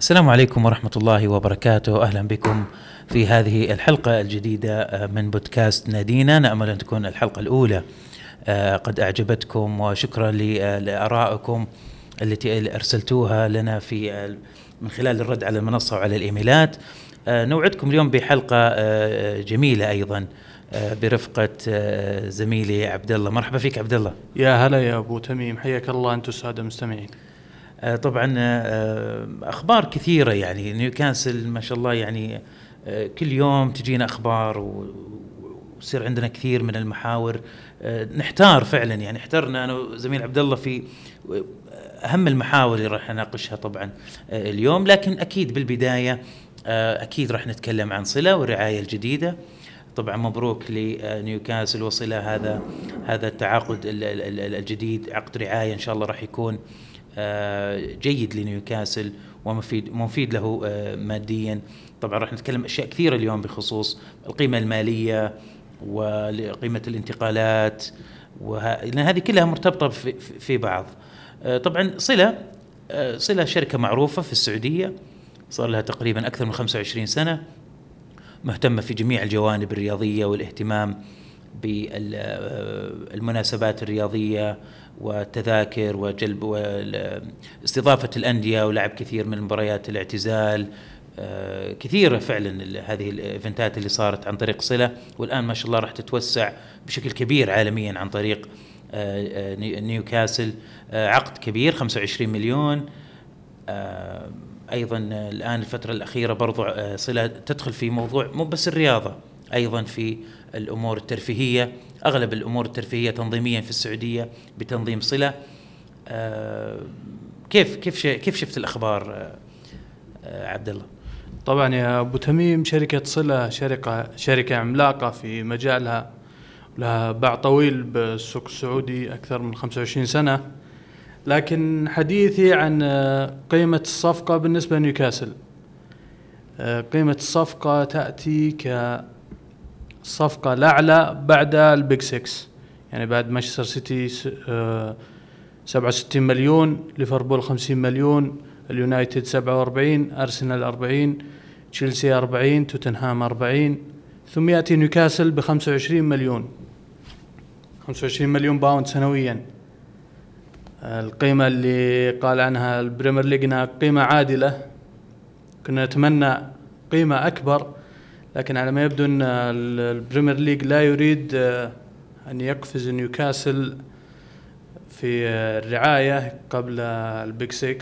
السلام عليكم ورحمة الله وبركاته. أهلا بكم في هذه الحلقة الجديدة آه، من بودكاست نادينا. نأمل أن تكون الحلقة الأولى. آه، قد أعجبتكم وشكرا ل- لآرائكم التي أرسلتوها لنا في آه، من خلال الرد على المنصة وعلى الإيميلات. آه، نوعدكم اليوم بحلقة آه، جميلة أيضا آه، برفقة آه، زميلي عبد الله مرحبا فيك عبد الله يا هلا يا أبو تميم. حياك الله أنتم الساده المستمعين. آه، طبعا آه، أخبار كثيرة يعني نيوكاسل ما شاء الله يعني آه، كل يوم تجينا أخبار ويصير عندنا كثير من المحاور. آه، نحتار فعلا يعني احترنا أنا وزميل عبد الله في أهم المحاور اللي راح نناقشها طبعا آه، اليوم. لكن أكيد بالبداية آه، أكيد راح نتكلم عن صلة والرعايه الجديدة. طبعا مبروك لنيوكاسل وصلة هذا هذا التعاقد ال- ال- ال- الجديد عقد رعاية إن شاء الله راح يكون آه، جيد لنيوكاسل ومفيد مفيد له آه، ماديا. طبعا راح نتكلم أشياء كثيرة اليوم بخصوص القيمة المالية وقيمه الانتقالات وه... لأن هذه كلها مرتبطة في, في- بعض. آه، طبعا صلة آه، صلة شركة معروفة في السعودية صار لها تقريبا أكثر من 25 سنة مهتمة في جميع الجوانب الرياضية والاهتمام بالمناسبات الرياضية والتذاكر وجلب واستضافه الأندية ولعب كثير من مباريات الاعتزال. آه، كثيرة فعلا هذه ال eventات اللي صارت عن طريق صلة والآن ما شاء الله راح تتوسع بشكل كبير عالميا عن طريق آه، آه، نيو- نيوكاسل. عقد كبير 25 مليون. أيضا الآن الفترة الأخيرة برضو صلة تدخل في موضوع مو بس الرياضة أيضا في الأمور الترفيهية. أغلب الأمور الترفيهية تنظيميا في السعودية بتنظيم صلة. آه، كيف كيف كيف شفت الأخبار آه، آه، عبد الله طبعا يا أبو تميم شركة صلة شركه شركة عملاقة في مجالها لها باع طويل بالسوق السعودي أكثر من 25 سنة. لكن حديثي عن قيمة الصفقة بالنسبة لنيوكاسل. قيمة الصفقة تأتي كصفقه الأعلى بعد ال big 6 يعني بعد مانشستر سيتي س- آه، 67 مليون ليفربول 50 مليون اليونايتد 47 أرسنال 40 تشيلسي 40 توتنهام 40 ثم يأتي نيوكاسل ب 25 مليون. 25 مليون pound سنويا. القيمة اللي قال عنها ال Premier League إنها قيمة عادلة. كنا نتمنى قيمة أكبر. لكن على ما يبدو ال- ال Premier League لا يريد آه، أن يقفز نيوكاسل في آه، الرعاية قبل ال big 6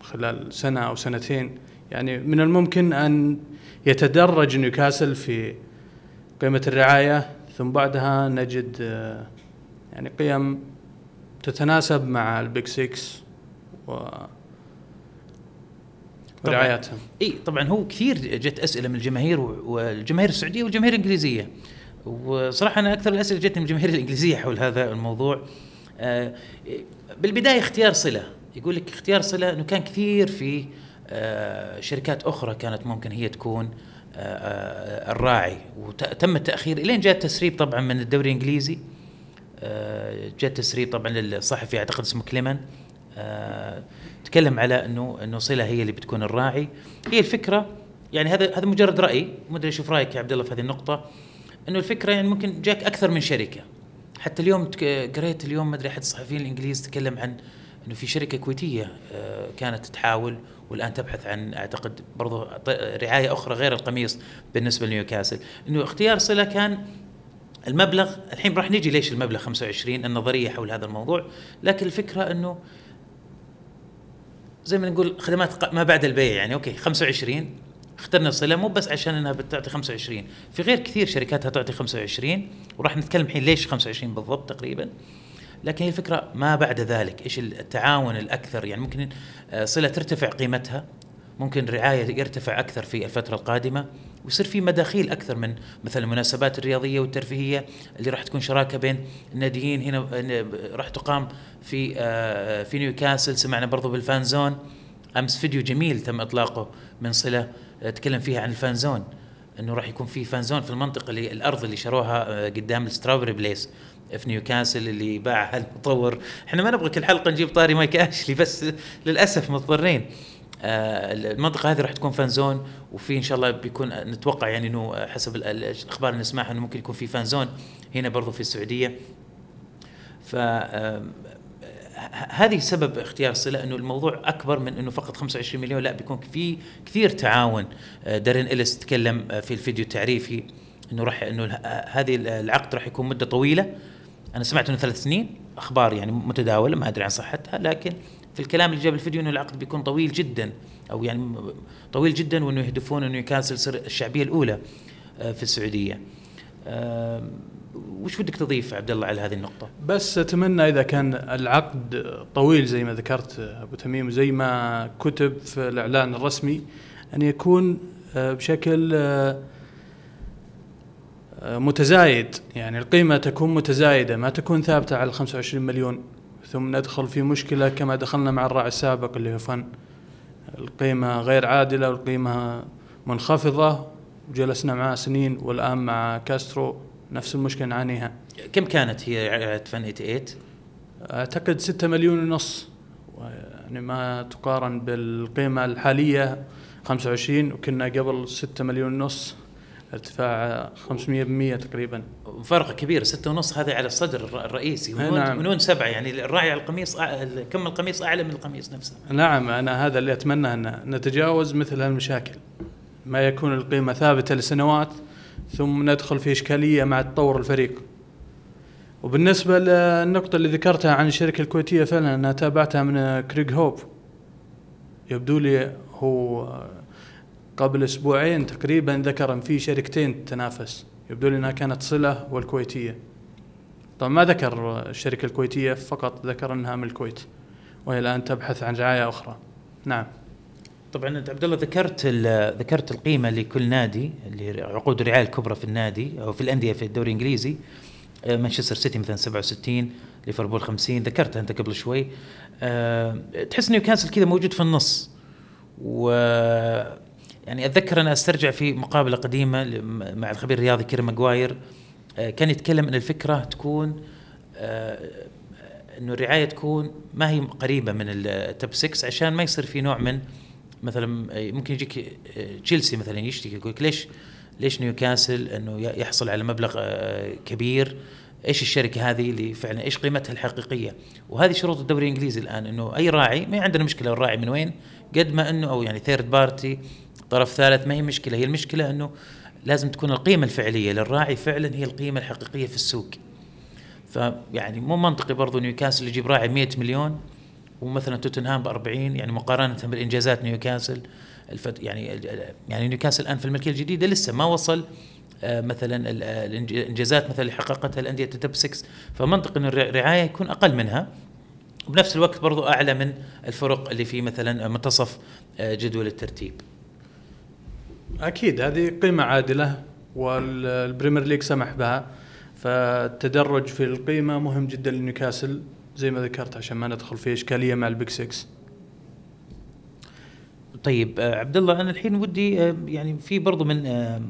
خلال سنة أو سنتين يعني من الممكن أن يتدرج نيوكاسل في قيمة الرعاية ثم بعدها نجد آه، يعني قيم تتناسب مع البيج 6 و. ورعايتهم إي طبعا هو كثير جت أسئلة من الجماهير والجماهير السعودية والجماهير الإنجليزية. وصراحة أنا أكثر الأسئلة جتني من الجماهير الإنجليزية حول هذا الموضوع. آه، بالبداية اختيار صلة. يقول لك اختيار صلة إنه كان كثير في آه، شركات أخرى كانت ممكن هي تكون آه، الراعي. وتم التأخير إلين جاء التسريب طبعا من الدوري الإنجليزي. جاء تسريب طبعا للصحفي أعتقد اسمه كليمن تكلم على إنه إنه صلة هي اللي بتكون الراعي. هي الفكرة يعني هذا هذا مجرد رأي. ما أدري أشوف رأيك يا عبد الله في هذه النقطة. إنه الفكرة يعني ممكن جاك أكثر من شركة. حتى اليوم قريت اليوم ما أدري أحد الصحفيين الإنجليز تكلم عن إنه في شركة كويتية آه، كانت تحاول والآن تبحث عن أعتقد برضو رعاية أخرى غير القميص بالنسبة لنيوكاسل. إنه اختيار صلة كان المبلغ الحين راح نيجي ليش المبلغ 25 النظرية حول هذا الموضوع. لكن الفكرة إنه زي ما نقول خدمات ما بعد البيع يعني أوكي 25 اخترنا الصله مو بس عشان إنها بتعطي 25 في غير كثير شركات هتعطي 25 وراح نتكلم الحين ليش 25 بالضبط تقريبا لكن هي الفكرة ما بعد ذلك إيش التعاون الأكثر يعني ممكن آه، صلة ترتفع قيمتها ممكن رعاية يرتفع أكثر في الفترة القادمة ويصير في مداخيل أكثر من مثلا المناسبات الرياضية والترفيهية اللي راح تكون شراكة بين الناديين هنا راح تقام في آه، في نيوكاسل. سمعنا برضو بال fan zone. أمس فيديو جميل تم إطلاقه من صلة آه، تكلم فيها عن ال fan zone إنه راح يكون في fan zone في المنطقة اللي الأرض اللي شروها آه، قدام ال Strawberry Place في نيوكاسل اللي باعها المطور إحنا ما نبغى كل حلقة نجيب طاري مايك أشلي بس للأسف مضطرين. المنطقة هذه راح تكون fan zone وفي إن شاء الله بيكون نتوقع يعني إنه حسب الأخبار اللي نسمعها إنه ممكن يكون في fan zone هنا برضو في السعودية. ف هذه سبب اختيار صله إنه الموضوع أكبر من إنه فقط 25 مليون لا بيكون في كثير تعاون. آه، دارين إليس تكلم آه، في الفيديو التعريفي إنه راح إنه هذه العقد راح يكون مدة طويلة. أنا سمعت إنه ثلاث سنين أخبار يعني متداولة ما أدري عن صحتها لكن في الكلام اللي جاب الفيديو إنه العقد بيكون طويل جدا أو يعني طويل جدا وإنه يهدفون إنه يكاسل الشعبية الأولى آه، في السعودية. وش بدك تضيف عبد الله على هذه النقطة؟ بس أتمنى إذا كان العقد طويل زي ما ذكرت أبو تميم زي ما كتب في الإعلان الرسمي أن يكون آه، بشكل آه، متزايد يعني القيمة تكون متزايدة ما تكون ثابتة على 25 مليون ثم ندخل في مشكلة كما دخلنا مع الراعي السابق اللي هو فن. القيمة غير عادلة والقيمة منخفضة. وجلسنا معاه سنين والآن مع كاسترو نفس المشكلة نعانيها. كم كانت هي فن 88؟ أعتقد 6 مليون ونص. يعني ما تقارن بالقيمة الحالية 25 وكنا قبل 6 مليون ونص. ارتفاع 500% تقريبا. فرق كبير ستة ونص هذا على الصدر الرئيسي. ونون, نعم. ونون سبعة؟ يعني الراعي على القميص كم القميص أعلى من القميص نفسه. نعم أنا هذا اللي أتمنى أن نتجاوز مثل هالمشاكل. ما يكون القيمة ثابتة لسنوات ثم ندخل في إشكالية مع تطور الفريق. وبالنسبة للنقطة اللي ذكرتها عن الشركة الكويتية فعلا أنا تابعتها من كريغ هوب. يبدو لي هو قبل أسبوعين تقريبا ذكر أن في شركتين تنافس. يبدو لي إنها كانت صلة والكويتية. طبعا ما ذكر الشركة الكويتية؟ فقط ذكر إنها من الكويت وهي الآن تبحث عن رعاية أخرى. نعم. طبعا أنت عبد الله ذكرت ذكرت القيمة لكل نادي اللي عقود الرعاية الكبرى في النادي أو في الأندية في الدوري الإنجليزي. آه، مانشستر سيتي مثلا 67 ليفربول 50 ذكرتها أنت قبل شوي. أه تحس نيوكاسل كذا موجود في النص. و يعني أتذكر أنا أسترجع في مقابلة قديمة مع الخبير الرياضي كيرم ماجواير آه، كان يتكلم أن الفكرة تكون آه، انه الرعاية تكون ما هي قريبة من ال top 6 عشان ما يصير في نوع من مثلا آه، ممكن يجيك تشيلسي مثلا يشتكي يقول ليش ليش نيوكاسل أنه يحصل على مبلغ كبير؟ إيش الشركة هذه اللي فعلا إيش قيمتها الحقيقية؟ وهذه شروط الدوري الإنجليزي الآن أنه أي راعي ما عندنا مشكلة الراعي من وين؟ قد ما أنه أو يعني third party طرف ثالث ما هي مشكلة هي المشكلة إنه لازم تكون القيمة الفعلية للراعي فعلا هي القيمة الحقيقية في السوق. فيعني مو منطقي برضو نيوكاسل يجيب راعي 100 مليون ومثلا توتنهام ب 40 يعني مقارنة بالإنجازات نيوكاسل الفت يعني يعني نيوكاسل الان في الملكية الجديدة لسه ما وصل آه، مثلا الإنجازات مثلا اللي حققتها الأندية ال top 6 فمنطق إنه الرعايه يكون أقل منها. وبنفس الوقت برضو أعلى من الفرق اللي في مثلا منتصف آه، جدول الترتيب. أكيد هذه قيمة عادلة وال Premier League سمح بها. فالتدرج في القيمة مهم جدا لنيوكاسل زي ما ذكرت عشان ما ندخل في إشكالية مع ال big 6 طيب آه، عبد الله أنا الحين ودي آه، يعني في برضو من آه،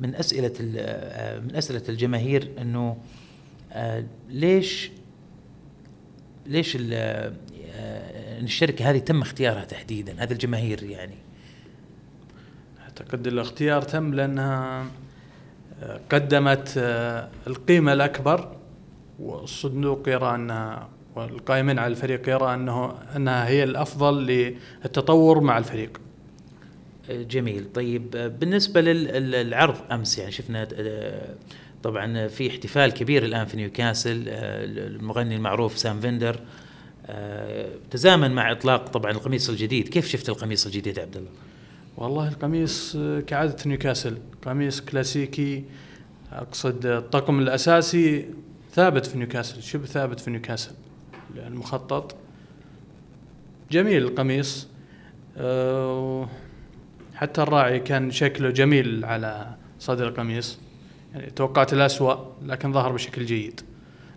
من أسئلة من أسئلة الجماهير إنه ليش ليش الشركة هذه تم اختيارها تحديدا هذا الجماهير يعني؟ اعتقد الاختيار تم لأنها آه، قدمت آه، القيمة الأكبر والصندوق يرى أنها والقائمين على الفريق يرى أنه أنها هي الأفضل للتطور مع الفريق. جميل. طيب بالنسبة للعرض أمس يعني شفنا طبعا في احتفال كبير الآن في نيوكاسل المغني المعروف سام فيندر تزامن مع إطلاق طبعا القميص الجديد. كيف شفت القميص الجديد عبد الله؟ والله القميص كعادة نيوكاسل. قميص كلاسيكي. أقصد الطقم الأساسي ثابت في نيوكاسل شبه ثابت في نيوكاسل المخطط جميل القميص. أه حتى الراعي كان شكله جميل على صدر القميص. يعني توقعت الأسوأ لكن ظهر بشكل جيد.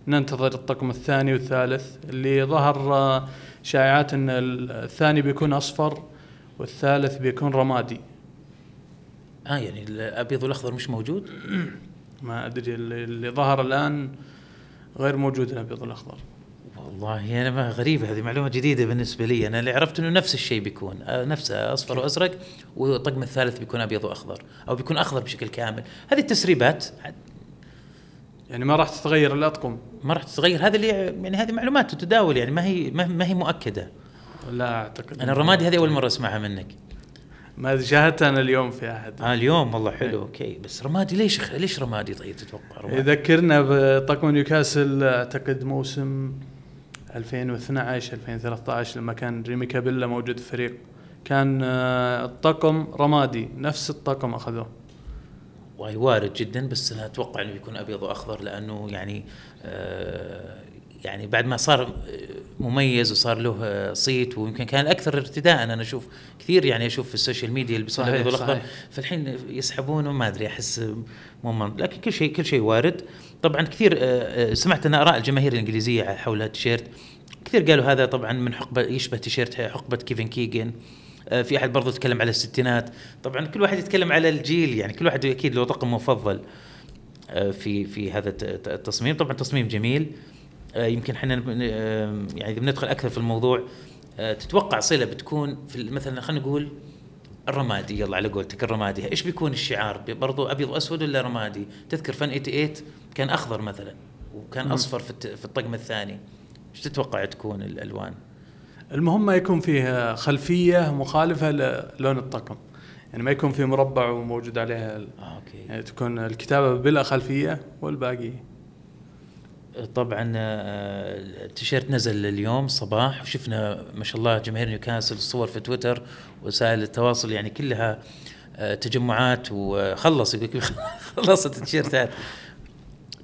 ننتظر الطقم الثاني والثالث اللي ظهر آه، شائعات إن الثاني بيكون أصفر. والثالث بيكون رمادي. آه يعني الأبيض والأخضر مش موجود؟ ما أدري اللي, اللي ظهر الآن غير موجود الأبيض والأخضر. والله أنا ما غريبة هذه معلومة جديدة بالنسبة لي. أنا اللي عرفت إنه نفس الشيء بيكون آه، نفسه أصفر وأزرق والطقم الثالث بيكون أبيض وأخضر أو بيكون أخضر بشكل كامل. هذه التسريبات يعني ما راح تتغير الأطقم. ما راح تتغير. هذا اللي يعني هذه معلومات تتداول يعني ما هي ما هي مؤكدة. لا أعتقد أنا الرمادي هذه أول مرة أسمعها منك. ما شاهدتها أنا اليوم في أحد. آه اليوم؟ والله حلو إيه. أوكي. بس رمادي ليش ليش رمادي؟ طيب تتوقع رمادي؟ يذكرنا بطقم نيوكاسل أعتقد موسم 2012 2013 لما كان ريمي كابيلا موجود في الفريق كان آه، الطقم رمادي نفس الطقم أخذوه. وارد جدا بس أنا أتوقع إنه بيكون أبيض وأخضر لأنه يعني آه يعني بعد ما صار مميز وصار له صيت ويمكن كان الاكثر ارتداء أنا أشوف كثير يعني أشوف في السوشيال ميديا صحيح، الابيض والاخضر. فالحين يسحبونه ما أدري أحس مو. لكن كل شيء كل شيء وارد. طبعا كثير آه، آه، سمعت أن آراء الجماهير الإنجليزية حول التيشيرت. كثير قالوا هذا طبعا من حقبة يشبه تيشيرت حقبة كيفن كيغان. آه، في أحد برضو تكلم على الستينات. طبعا كل واحد يتكلم على الجيل يعني كل واحد أكيد له طقم مفضل في في هذا الت- التصميم. طبعا تصميم جميل. يمكن إحنا آه، يعني إذا بندخل أكثر في الموضوع آه، تتوقع صلة بتكون في مثلا خلينا نقول الرمادي يلا على قولتك الرمادي. إيش بيكون الشعار؟ برضو أبيض وأسود ولا رمادي؟ تذكر فن 88 كان أخضر مثلا وكان. أصفر في في الطقم الثاني. إيش تتوقع تكون الألوان؟ المهم ما يكون فيه خلفية مخالفة للون الطقم. يعني ما يكون فيه مربع وموجود عليها آه أوكي. يعني تكون الكتابة بلا خلفية والباقي طبعا آه، التيشيرت نزل اليوم صباح وشفنا ما شاء الله جماهير نيوكاسل الصور في تويتر وسائل التواصل يعني كلها آه، تجمعات وخلص خلصت التيشيرتات.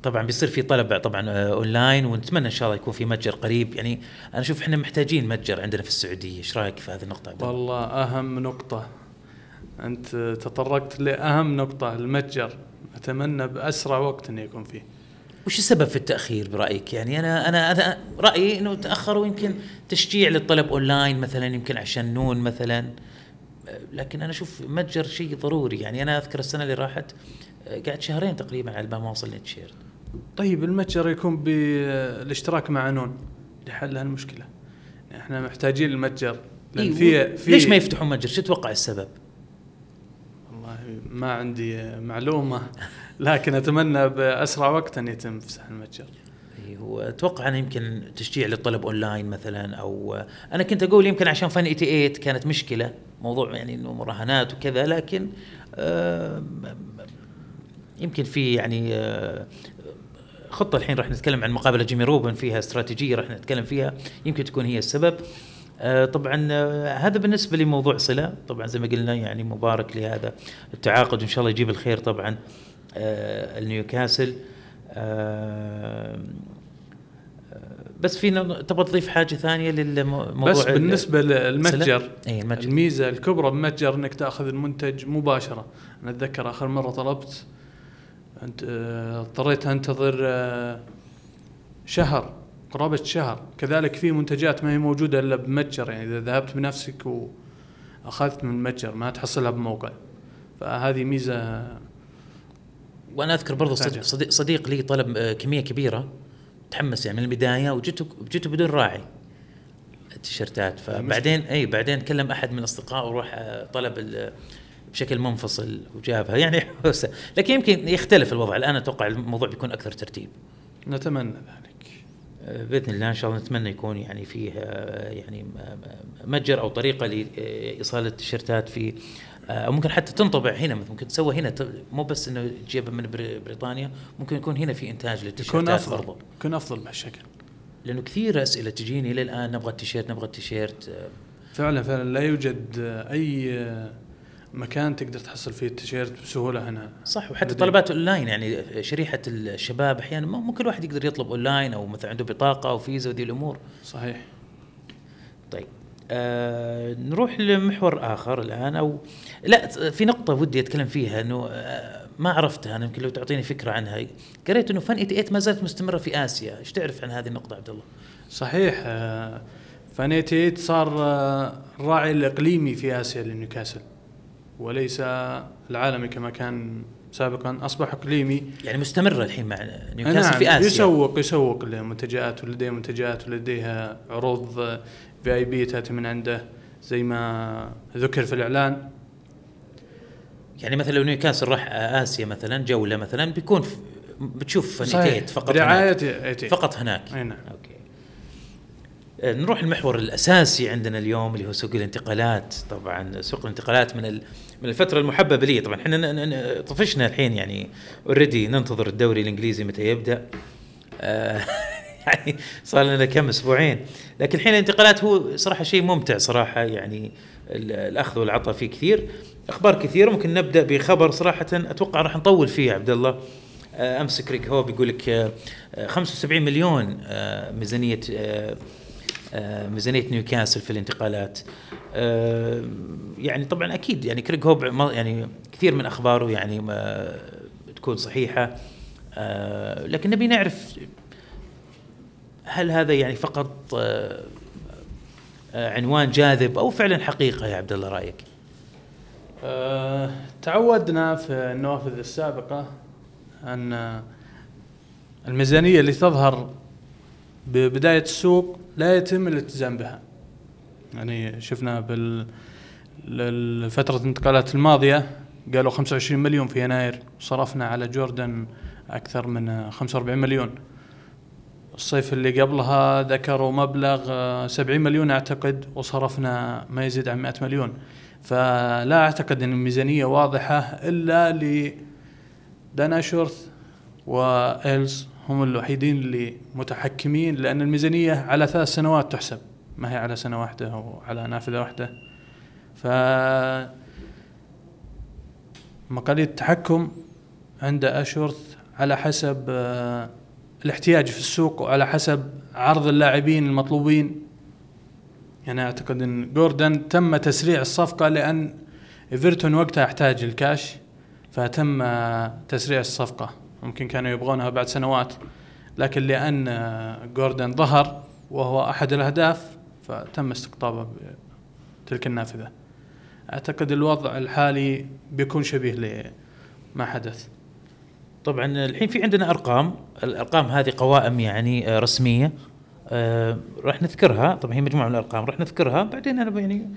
طبعا بيصير في طلب طبعا آه، أونلاين ونتمنى إن شاء الله يكون في متجر قريب. يعني أنا أشوف إحنا محتاجين متجر عندنا في السعودية. إيش رأيك في هذه النقطة؟ والله أهم نقطة. أنت تطرقت لأهم نقطة المتجر. أتمنى بأسرع وقت انه يكون فيه. وش السبب في التأخير برأيك؟ يعني أنا أنا رأيي إنه تأخروا يمكن تشجيع للطلب اونلاين مثلا يمكن عشان نون مثلا. لكن أنا أشوف متجر شيء ضروري. يعني أنا أذكر السنة اللي راحت قعدت شهرين تقريبا على ما اوصل للتيشيرت طيب المتجر يكون بالاشتراك مع نون. لحل هالمشكلة. إحنا محتاجين المتجر. لأن في في ليش ما يفتحوا متجر؟ شو تتوقع السبب؟ والله ما عندي معلومة. لكن أتمنى بأسرع وقت أن يتم فتح المتجر. إي هو أتوقع أنا يمكن تشجيع للطلب أونلاين مثلا أو أنا كنت أقول يمكن عشان فن 88 كانت مشكلة موضوع يعني إنه مراهنات وكذا لكن آه، يمكن في يعني آه، خطة الحين راح نتكلم عن مقابلة جيمي روبن فيها استراتيجية راح نتكلم فيها يمكن تكون هي السبب. آه، طبعا آه، هذا بالنسبة لموضوع صلة طبعا زي ما قلنا يعني مبارك لهذا التعاقد وإن شاء الله يجيب الخير طبعا. آه، النيوكاسل آه، بس في تبغى تضيف حاجة ثانية للموضوع بس بالنسبة؟ للمتجر اي المتجر. الميزة الكبرى بمتجر إنك تأخذ المنتج مباشرة. أنا أتذكر آخر مرة طلبت انت آه، اضطريت أنتظر آه، شهر قرابة شهر. كذلك في منتجات ما هي موجودة إلا بمتجر. يعني إذا ذهبت بنفسك وأخذت من متجر ما تحصلها بموقع. فهذه ميزة وأنا أذكر برضو صديق. صديق, صديق لي طلب آه، كمية كبيرة تحمس يعني من البداية وجيته جيته بدون راعي. التيشيرتات. فبعدين إي بعدين كلم أحد من اصدقائه وروح آه، طلب بشكل منفصل وجابها. يعني حوسه لكن يمكن يختلف الوضع. الآن أتوقع الموضوع بيكون أكثر ترتيب. نتمنى ذلك. آه، بإذن الله إن شاء الله نتمنى يكون يعني فيه يعني متجر أو طريقة لايصال التيشيرتات في أو ممكن حتى تنطبع هنا مثلا ممكن تسوى هنا مو بس إنه تجيبها من بري- بريطانيا ممكن يكون هنا في إنتاج يكون للتيشيرتات أفضل برضو. يكون أفضل بهالشكل. لأنه كثير أسئلة تجيني إلى الان نبغى التيشيرت نبغى التيشيرت آه، فعلا فعلا لا يوجد آه، أي آه، مكان تقدر تحصل فيه التيشيرت بسهولة هنا. صح وحتى بديل. طلبات أونلاين يعني شريحة الشباب أحيانا مو كل واحد يقدر يطلب أونلاين أو مثلا عنده بطاقة أو فيزا وذي الأمور. صحيح. طيب. آه نروح لمحور آخر الآن أو لا في نقطة ودي أتكلم فيها إنه آه ما عرفتها أنا يمكن لو تعطيني فكرة عنها. قريت إنه Fun88 ما زالت مستمرة في آسيا. إيش تعرف عن هذه النقطة عبد الله؟ صحيح آه، فانيتيت صار آه، الراعي الإقليمي في آسيا لنيوكاسل وليس العالمي كما كان سابقا أصبح إقليمي. يعني مستمرة الحين مع نعم نيوكاسل في آسيا. يسوق يسوق لمنتجات ولديه منتجات ولديها عروض في اي بي تاتي من عنده زي ما ذكر في الإعلان. يعني مثلا لو نيوكاسل راح آسيا مثلا جولة مثلا بيكون بتشوف صحيح. نيتيت فقط هناك. نيتيت. فقط هناك. أي نعم. أوكي. آه، نروح المحور الأساسي عندنا اليوم اللي هو سوق الانتقالات. طبعا سوق الانتقالات من ال- من الفترة المحببة لي. طبعا إحنا طفشنا الحين يعني already ننتظر الدوري الإنجليزي متى يبدأ. آه، يعني صار لنا كم أسبوعين. لكن الحين الانتقالات هو صراحة شيء ممتع صراحة يعني ال- الأخذ والعطاء فيه كثير. أخبار كثيرة ممكن نبدأ بخبر صراحة أتوقع راح نطول فيه يا عبد الله. آه، أمس كريك هو بيقول لك آه، آه، 75 مليون آه، ميزانية ميزانية نيوكاسل في الانتقالات. يعني طبعا أكيد يعني كريك هوب يعني كثير من أخباره يعني تكون صحيحة. لكن نبي نعرف هل هذا يعني فقط آه، آه، عنوان جاذب أو فعلا حقيقة يا عبد الله رأيك؟ أه تعودنا في النوافذ السابقة أن الميزانية اللي تظهر ببداية السوق لا يتم الالتزام بها يعني شفنا بال ال- فترة الانتقالات الماضية قالوا 25 مليون في يناير صرفنا على جوردن أكثر من 45 مليون الصيف اللي قبلها ذكروا مبلغ آه، 70 مليون أعتقد وصرفنا ما يزيد عن 100 مليون. فلا أعتقد أن الميزانية واضحة إلا ل دان أشورث وإيلز هم الوحيدين اللي متحكمين لأن الميزانية على ثلاث سنوات تحسب. ما هي على سنة واحدة أو على نافذة واحدة. ف مقاليد التحكم عند أشورث على حسب آه، الاحتياج في السوق وعلى حسب عرض اللاعبين المطلوبين. يعني أعتقد إن جوردن تم تسريع الصفقة لأن إيفرتون وقتها احتاج الكاش فتم تسريع الصفقة. ممكن كانوا يبغونها بعد سنوات لكن لأن جوردن ظهر وهو أحد الأهداف فتم استقطابه بتلك النافذة. أعتقد الوضع الحالي بيكون شبيه لما حدث. طبعا الحين في عندنا أرقام. الأرقام هذه قوائم يعني آه، رسمية. آه، راح نذكرها. طبعا هي مجموعة من الأرقام. راح نذكرها. بعدين أنا يعني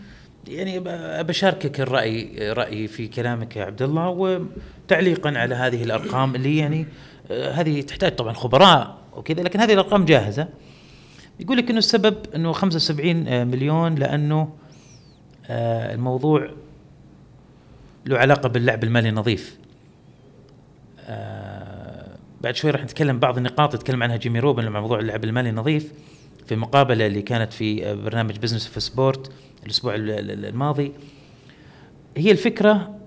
يعني بشاركك الرأي رايي في كلامك يا عبد الله وتعليقا على هذه الأرقام اللي يعني آه، هذه تحتاج طبعا خبراء وكذا لكن هذه الأرقام جاهزة. يقول لك إنه السبب إنه 75 مليون لأنه الموضوع له علاقة باللعب المالي النظيف. بعد شوي راح نتكلم بعض النقاط يتكلم عنها جيمي روبن مع موضوع اللعب المالي النظيف في المقابله اللي كانت في آه، برنامج business في sport الأسبوع ال- ال- الماضي. هي الفكرة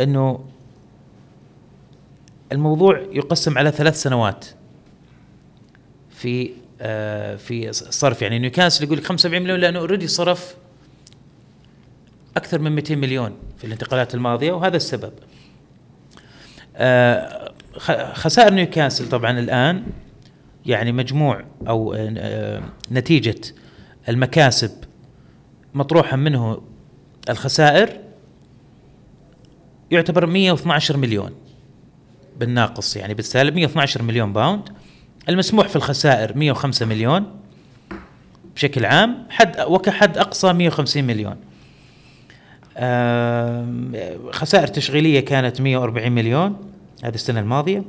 إنه الموضوع يقسم على ثلاث سنوات. في آه في صرف. يعني نيوكاسل يقول لك 75 مليون لأنه already صرف أكثر من 200 مليون في الانتقالات الماضية وهذا السبب. آه، خسائر نيوكاسل طبعا الآن يعني مجموع أو آه، نتيجة المكاسب مطروحا منه الخسائر يعتبر 112 مليون بالناقص يعني بالسالب 112 مليون باوند. المسموح في الخسائر 105 مليون بشكل عام حد وكحد أقصى 150 مليون. خسائر تشغيلية كانت 140 مليون. هذه السنة الماضية.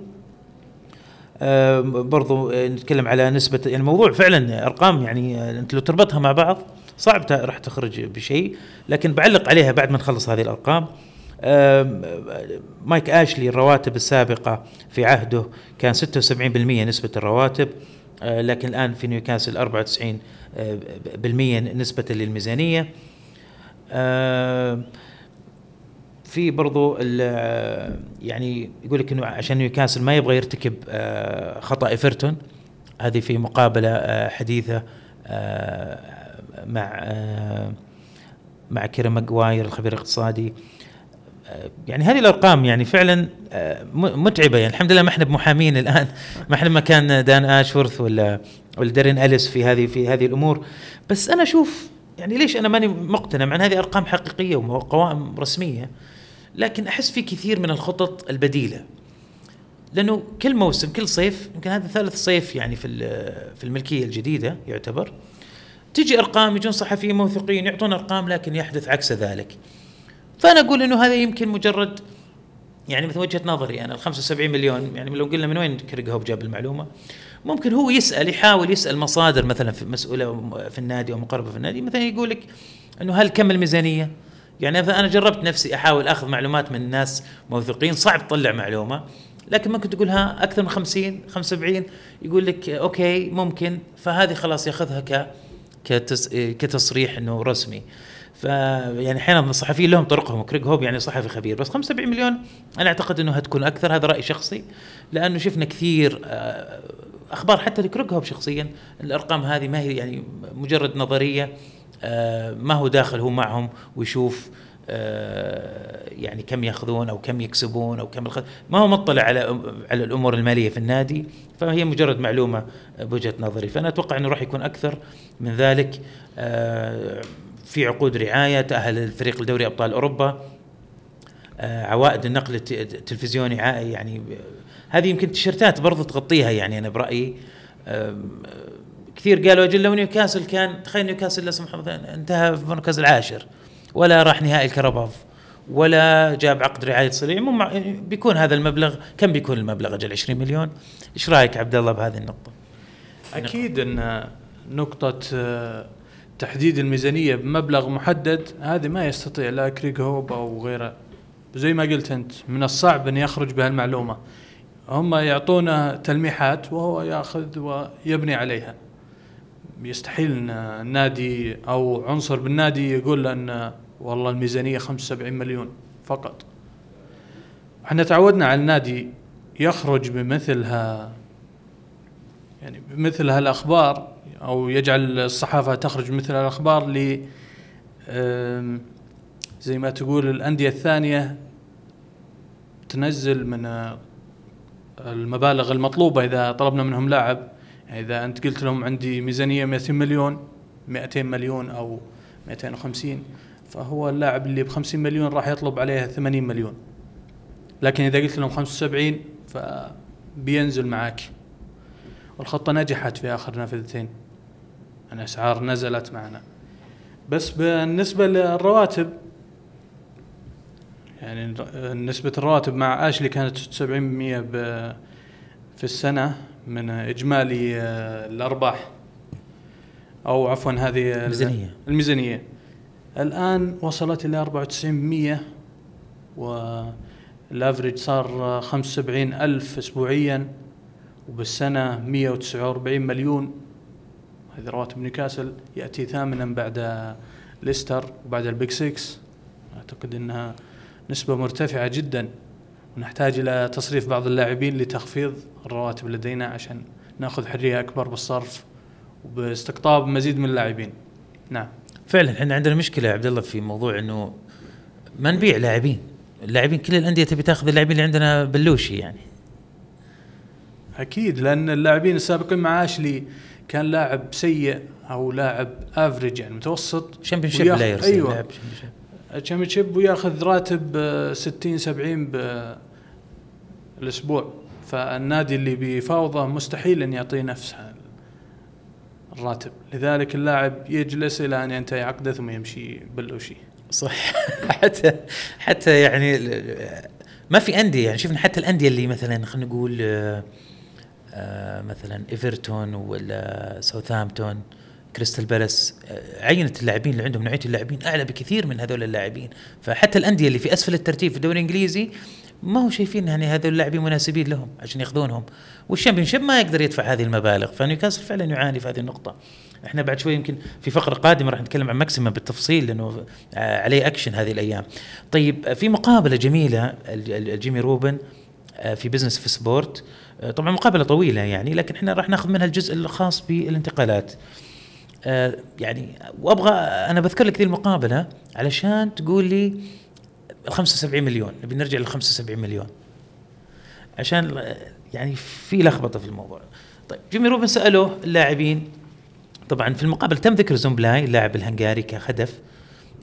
آم، برضو آه، نتكلم على نسبة يعني الموضوع فعلا أرقام يعني آه، أنت لو تربطها مع بعض صعب راح تخرج بشيء لكن بعلق عليها بعد ما نخلص هذه الأرقام. آم، مايك آشلي الرواتب السابقة في عهده كان 76% نسبة الرواتب آه، لكن الآن في نيوكاسل 94% آه، بالمية نسبة للميزانية. آه، في برضو يعني يقول لك إنه عشان نيوكاسل ما يبغى يرتكب آه، خطأ إيفرتون هذه في مقابلة آه، حديثة آه، مع مع كيرا ماجواير الخبير الاقتصادي. يعني هذه الأرقام يعني فعلا متعبة. يعني الحمد لله ما إحنا بمحامين الآن. ما إحنا مكان دان آشورث ولا ولا دارين أليس في هذه في هذه الأمور. بس أنا أشوف يعني ليش أنا ماني مقتنع مع هذه أرقام حقيقية وقوائم رسمية. لكن أحس في كثير من الخطط البديلة. لأنه كل موسم كل صيف يمكن هذا ثالث صيف يعني في في الملكية الجديدة يعتبر تجي أرقام يجون صحفيين موثوقين يعطون أرقام لكن يحدث عكس ذلك. فأنا أقول إنه هذا يمكن مجرد يعني مثل وجهة نظري أنا ال 75 مليون يعني لو قلنا من وين كريج هوب جاب المعلومة؟ ممكن هو يسأل يحاول يسأل مصادر مثلا في مسؤولة في النادي أو مقربة في النادي مثلا يقول لك إنه هل كم الميزانية؟ يعني أنا جربت نفسي أحاول أخذ معلومات من ناس موثوقين صعب تطلع معلومة لكن ممكن تقول ها أكثر من 50 75 يقول لك أوكي ممكن فهذه خلاص ياخذها ك كتصريح إنه رسمي. فيعني أحيانا الصحفيين لهم طرقهم كريغ هوب يعني صحفي خبير بس 75 مليون أنا أعتقد إنه هتكون أكثر هذا رأي شخصي لأنه شفنا كثير آه، أخبار حتى لكريغ هوب شخصيا الأرقام هذه ما هي يعني مجرد نظرية ما هو داخل هو معهم ويشوف آه، يعني كم ياخذون أو كم يكسبون أو كم الخد... ما هو مطلع على على الأمور المالية في النادي فهي مجرد معلومة بوجهة نظري. فأنا أتوقع إنه راح يكون أكثر من ذلك آه، في عقود رعاية تاهل الفريق لدوري أبطال أوروبا آه، عوائد النقل التلفزيوني يعني هذه يمكن تيشرتات برضو تغطيها يعني أنا برأيي كثير قالوا أجل لو نيوكاسل كان تخيل نيوكاسل لا سمح الله انتهى في المركز العاشر ولا راح نهائي الكرباف ولا جاب عقد رعاية صليع مو بيكون هذا المبلغ كم بيكون المبلغ أجل؟ 20 مليون؟ إيش رأيك عبد الله بهذه النقطة؟ أكيد إن نقطة آه، تحديد الميزانية بمبلغ محدد هذه ما يستطيع لا كريغ هوب أو غيره. زي ما قلت أنت من الصعب إن يخرج بهالمعلومه هم يعطونا تلميحات وهو يأخذ ويبني عليها. يستحيل إن النادي أو عنصر بالنادي يقول أن والله الميزانية 75 مليون فقط. إحنا تعودنا على النادي يخرج بمثلها يعني بمثل هالاخبار أو يجعل الصحافة تخرج مثل الأخبار ل زي ما تقول الأندية الثانية تنزل من المبالغ المطلوبة إذا طلبنا منهم لاعب. إذا أنت قلت لهم عندي ميزانية 200 مليون 200 مليون أو 250 فهو اللاعب اللي ب 50 مليون راح يطلب عليها 80 مليون. لكن إذا قلت لهم 75 فبينزل معك والخطة نجحت في آخر نافذتين الاسعار نزلت معنا. بس بالنسبة للرواتب يعني نسبة الرواتب مع آشلي كانت 70% في السنة. من إجمالي آه، الأرباح. أو عفوا هذه الميزانية. الميزانية. الآن وصلت إلى 94% والافرج صار 75 ألف اسبوعيا وبالسنة 149 مليون. هذه رواتب نيوكاسل. يأتي ثامنا بعد ليستر وبعد البيج 6 أعتقد إنها نسبة مرتفعة جدا. ونحتاج إلى تصريف بعض اللاعبين لتخفيض الرواتب لدينا عشان نأخذ حرية أكبر بالصرف وباستقطاب مزيد من اللاعبين. نعم. فعلا إحنا عندنا مشكلة يا عبد الله في موضوع إنه ما نبيع لاعبين. اللاعبين كل الأندية تبي تأخذ اللاعبين اللي عندنا بلوشي يعني. أكيد لأن اللاعبين السابقين مع اشلي كان لاعب سيء أو لاعب average يعني متوسط. Championship players أيوه. ال Championship وياخذ راتب 60 70 بالاسبوع فالنادي اللي بيفاوضه مستحيل إن يعطيه نفس الراتب. لذلك اللاعب يجلس إلى أن ينتهي عقده ثم يمشي ببلوشي صح. حتى حتى يعني ما في أندية يعني شفنا حتى الأندية اللي مثلا خلينا نقول آه، آه، مثلا إيفرتون ولا ساوثهامبتون. كريستال بالاس آه، عينة اللاعبين اللي عندهم نوعية اللاعبين أعلى بكثير من هذول اللاعبين. فحتى الأندية اللي في أسفل الترتيب في الدوري الإنجليزي ما هو شايفين يعني هذول اللاعبين مناسبين لهم عشان ياخذونهم. والتشامبيونشيب ما يقدر يدفع هذه المبالغ فنيوكاسل فعلا يعاني في هذه النقطة. إحنا بعد شوي يمكن في فقرة قادمة راح نتكلم عن ماكسيمان بالتفصيل لأنه آه، عليه أكشن هذه الأيام. طيب في مقابلة جميلة لجيمي روبن آه، في business في sport. طبعا مقابلة طويلة يعني لكن إحنا راح ناخذ منها الجزء الخاص بالانتقالات. آه، يعني وأبغى أنا بذكر لك ذي المقابلة علشان تقول لي ال 75 مليون نبي نرجع لل 75 مليون. عشان يعني في لخبطة في الموضوع. طيب جيمي روبن سألوه اللاعبين. طبعا في المقابلة تم ذكر سوبوسلاي اللاعب الهنغاري كهدف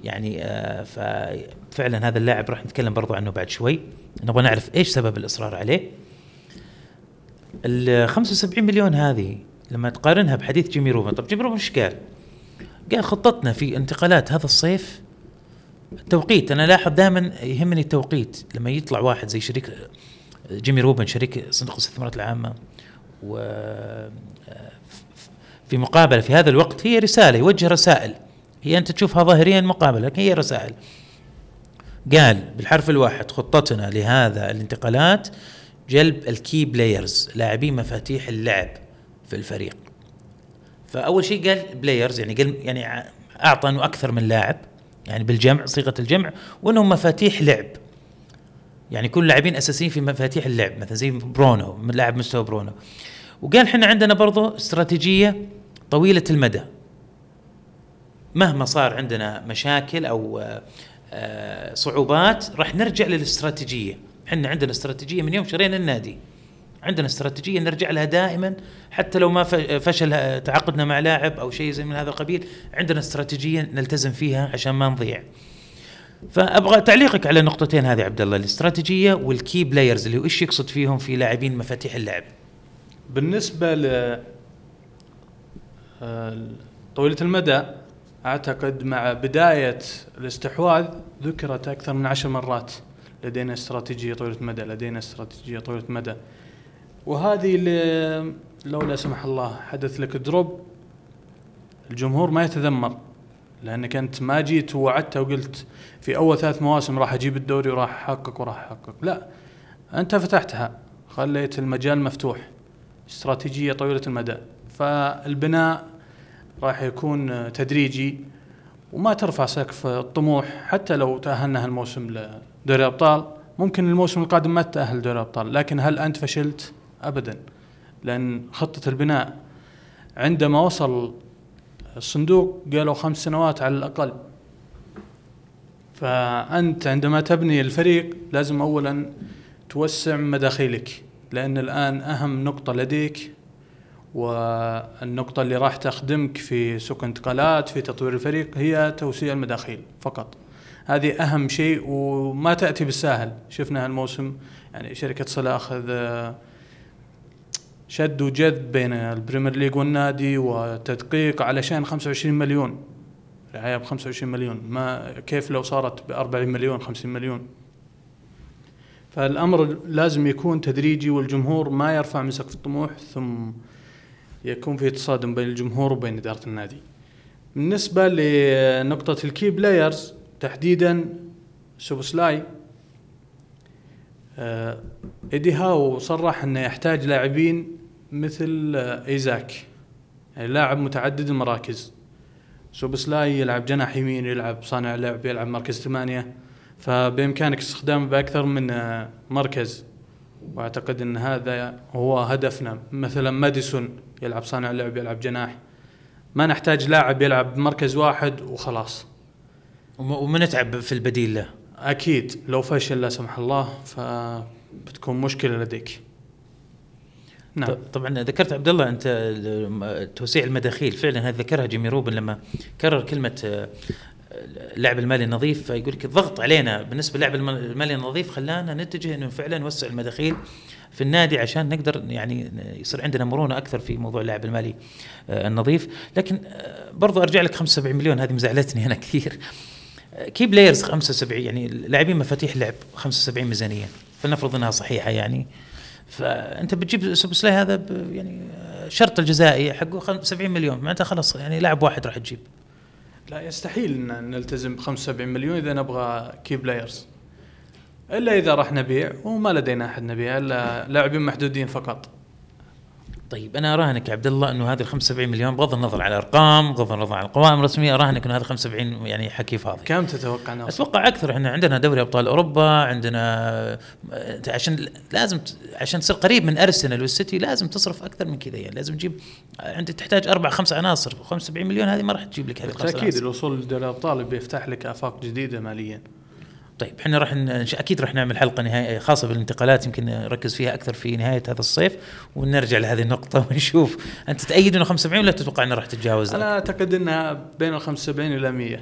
يعني آه ففعلا هذا اللاعب راح نتكلم برضو عنه بعد شوي. نبغى نعرف إيش سبب الإصرار عليه. ال 75 مليون هذه لما تقارنها بحديث جيمي روبن طب جيمي روبن إيش قال؟ قال خطتنا في انتقالات هذا الصيف التوقيت. أنا لاحظ دائما يهمني التوقيت. لما يطلع واحد زي شريك جيمي روبن شريك صندوق الاستثمارات العامة و في مقابلة في هذا الوقت هي رسالة يوجه رسائل. هي أنت تشوفها ظاهريا مقابلة لكن هي رسائل. قال بالحرف الواحد خطتنا لهذا الانتقالات جلب ال key players لاعبين مفاتيح اللعب. في الفريق. فأول شيء قال players يعني قال يعني اعطى انه أكثر من لاعب يعني بالجمع صيغة الجمع وأنهم مفاتيح لعب. يعني كل لاعبين أساسيين في مفاتيح اللعب مثلا زي برونو من لاعب مستوى برونو. وقال إحنا عندنا برضو استراتيجية طويلة المدى. مهما صار عندنا مشاكل أو آه، صعوبات راح نرجع للاستراتيجية. إحنا عندنا استراتيجية من يوم شرينا النادي. عندنا استراتيجية نرجع لها دائما حتى لو ما فشل تعاقدنا مع لاعب أو شيء زي من هذا القبيل عندنا استراتيجية نلتزم فيها عشان ما نضيع. فأبغى تعليقك على النقطتين هذه عبد الله الاستراتيجية وال key players اللي هو إيش يقصد فيهم في لاعبين مفاتيح اللعب. بالنسبة ل آه، طويلة المدى أعتقد مع بداية الاستحواذ ذكرت أكثر من عشر مرات لدينا استراتيجية طويلة مدى لدينا استراتيجية طويلة مدى. وهذه اللي لو لا سمح الله حدث لك دروب الجمهور ما يتذمر لأنك أنت ما جيت ووعدت وقلت في أول ثلاث مواسم راح أجيب الدوري وراح أحقق وراح أحقق لا أنت فتحتها خليت المجال مفتوح استراتيجية طويلة المدى فالبناء راح يكون تدريجي وما ترفع سقف الطموح حتى لو تأهلنا هالموسم لدوري الأبطال ممكن الموسم القادم ما تتاهل دوري الأبطال لكن هل أنت فشلت؟ ابدا لأن خطة البناء عندما وصل الصندوق قالوا خمس سنوات على الأقل. فأنت عندما تبني الفريق لازم اولا توسع مداخيلك لأن الآن أهم نقطة لديك والنقطة اللي راح تخدمك في سوق انتقالات في تطوير الفريق هي توسيع المداخيل فقط. هذه أهم شيء وما تأتي بالساهل. شفنا هالموسم يعني شركة صلة أخذ شد وجذب بين البريمير ليج والنادي وتدقيق علشان 25 مليون. رعاية ب 25 مليون. ما كيف لو صارت ب 40 مليون 50 مليون؟ فالأمر لازم يكون تدريجي والجمهور ما يرفع من سقف الطموح ثم يكون في تصادم بين الجمهور وبين إدارة النادي. بالنسبة لنقطة ال key players تحديدا سوبسلاي آه، إيدي هاو صرح إنه يحتاج لاعبين مثل آه، إيزاك. يعني لاعب متعدد المراكز. سوبسلاي يلعب جناح يمين يلعب صانع لعب يلعب مركز ثمانية. فبإمكانك استخدامه بأكثر من آه، مركز. وأعتقد إن هذا هو هدفنا. مثلا ماديسون يلعب صانع لعب يلعب جناح. ما نحتاج لاعب يلعب بمركز واحد وخلاص. ومنتعب في البديل له. أكيد. لو فشل لا سمح الله فبتكون مشكلة لديك. نعم. طبعا ذكرت عبد الله انت توسيع المداخيل. فعلا ذكرها جيمي روبن لما كرر كلمة آه، اللعب المالي النظيف فيقول لك الضغط علينا بالنسبة للعب المالي النظيف خلانا نتجه إنه فعلا نوسع المداخيل في النادي عشان نقدر يعني يصير عندنا مرونة أكثر في موضوع اللعب المالي آه، النظيف. لكن آه، برضو أرجع لك 75 مليون هذه مزعلتني أنا كثير. key players 75 يعني لاعبين مفاتيح لعب 75 ميزانية فلنفرض إنها صحيحة يعني. فأنت بتجيب سوبسلاي هذا يعني شرط الجزائي حقه 70 مليون. معناتها خلاص يعني لاعب واحد راح تجيب. لا يستحيل ان نلتزم ب 75 مليون إذا نبغى key players إلا إذا راح نبيع وما لدينا أحد نبيع إلا لاعبين محدودين فقط. طيب أنا أراهنك يا عبد الله إنه هذه ال 75 مليون بغض النظر على الأرقام بغض النظر عن القوائم الرسمية أراهنك إنه هذا 75 يعني حكي فاضي. كم تتوقع نوصل؟ أتوقع أكثر إحنا عندنا دوري أبطال أوروبا عندنا عشان لازم عشان تصير قريب من أرسنال والسيتي لازم تصرف أكثر من كذا يعني لازم تجيب عندك تحتاج أربع خمس عناصر 75 مليون هذه ما راح تجيب لك هذه بالتاكيد الوصول لدوري الأبطال بيفتح لك آفاق جديدة ماليا. طيب إحنا راح أكيد راح نعمل حلقة نهائية خاصة بالانتقالات يمكن نركز فيها أكثر في نهاية هذا الصيف ونرجع لهذه النقطة ونشوف. أنت تأيد إنه 75 ولا تتوقع إنه راح تتجاوز؟ أنا أعتقد إنها بين ال 75 إلى 100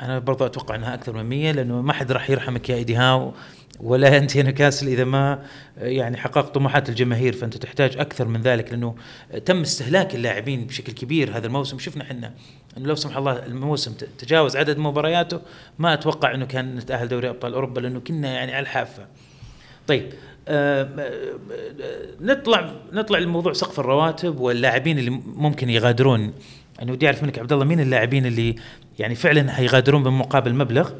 أنا برضو أتوقع إنها أكثر من 100 لأنه ما حد راح يرحمك يا إيدي هاو. ولا أنت يا نيوكاسل إذا ما يعني حققت طموحات الجماهير فأنت تحتاج أكثر من ذلك لأنه تم استهلاك اللاعبين بشكل كبير هذا الموسم. شفنا إحنا إنه لو سمح الله الموسم تجاوز عدد مبارياته ما أتوقع إنه كان نتأهل دوري أبطال أوروبا لأنه كنا يعني على الحافة. طيب آه نطلع نطلع لموضوع سقف الرواتب واللاعبين اللي ممكن يغادرون. أنا ودي أعرف منك عبد الله مين اللاعبين اللي يعني فعلا حيغادرون بمقابل مبلغ؟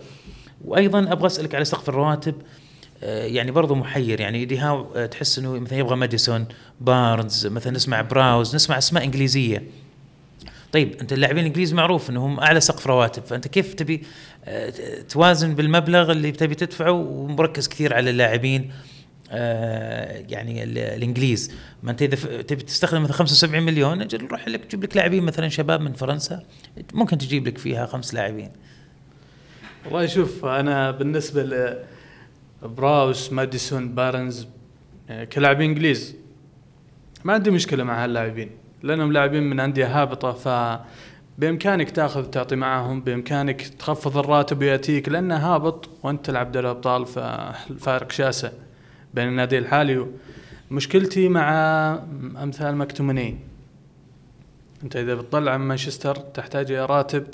وأيضا أبغى أسألك على سقف الرواتب. آه، يعني برضو محير. يعني إيدي هاو آه، تحس إنه مثلا يبغى ماديسون بارنز مثلا نسمع براوز نسمع أسماء إنجليزية. طيب أنت اللاعبين الإنجليز معروف إنهم أعلى سقف رواتب. فأنت كيف تبي آه، توازن بالمبلغ اللي تبي تدفعه ومركز كثير على اللاعبين يعني الإنجليز. ما أنت إذا تبي تستخدم مثلا 75 مليون أجل روح لك جيب لك لاعبين مثلا شباب من فرنسا. ممكن تجيب لك فيها خمس لاعبين. والله شوف أنا بالنسبة لبراوس ماديسون بارنز يعني كلاعبين إنجليز. ما عندي مشكلة مع هاللاعبين لأنهم لاعبين من أندية هابطة ف بامكانك تأخذ تعطي معهم بإمكانك تخفض الراتب ويأتيك لأنه هابط وأنت تلعب دوري الأبطال فالفارق شاسع بين النادي الحالي. مشكلتي مع أمثال مكتومني أنت إذا بتطلع من مانشستر تحتاج إلى راتب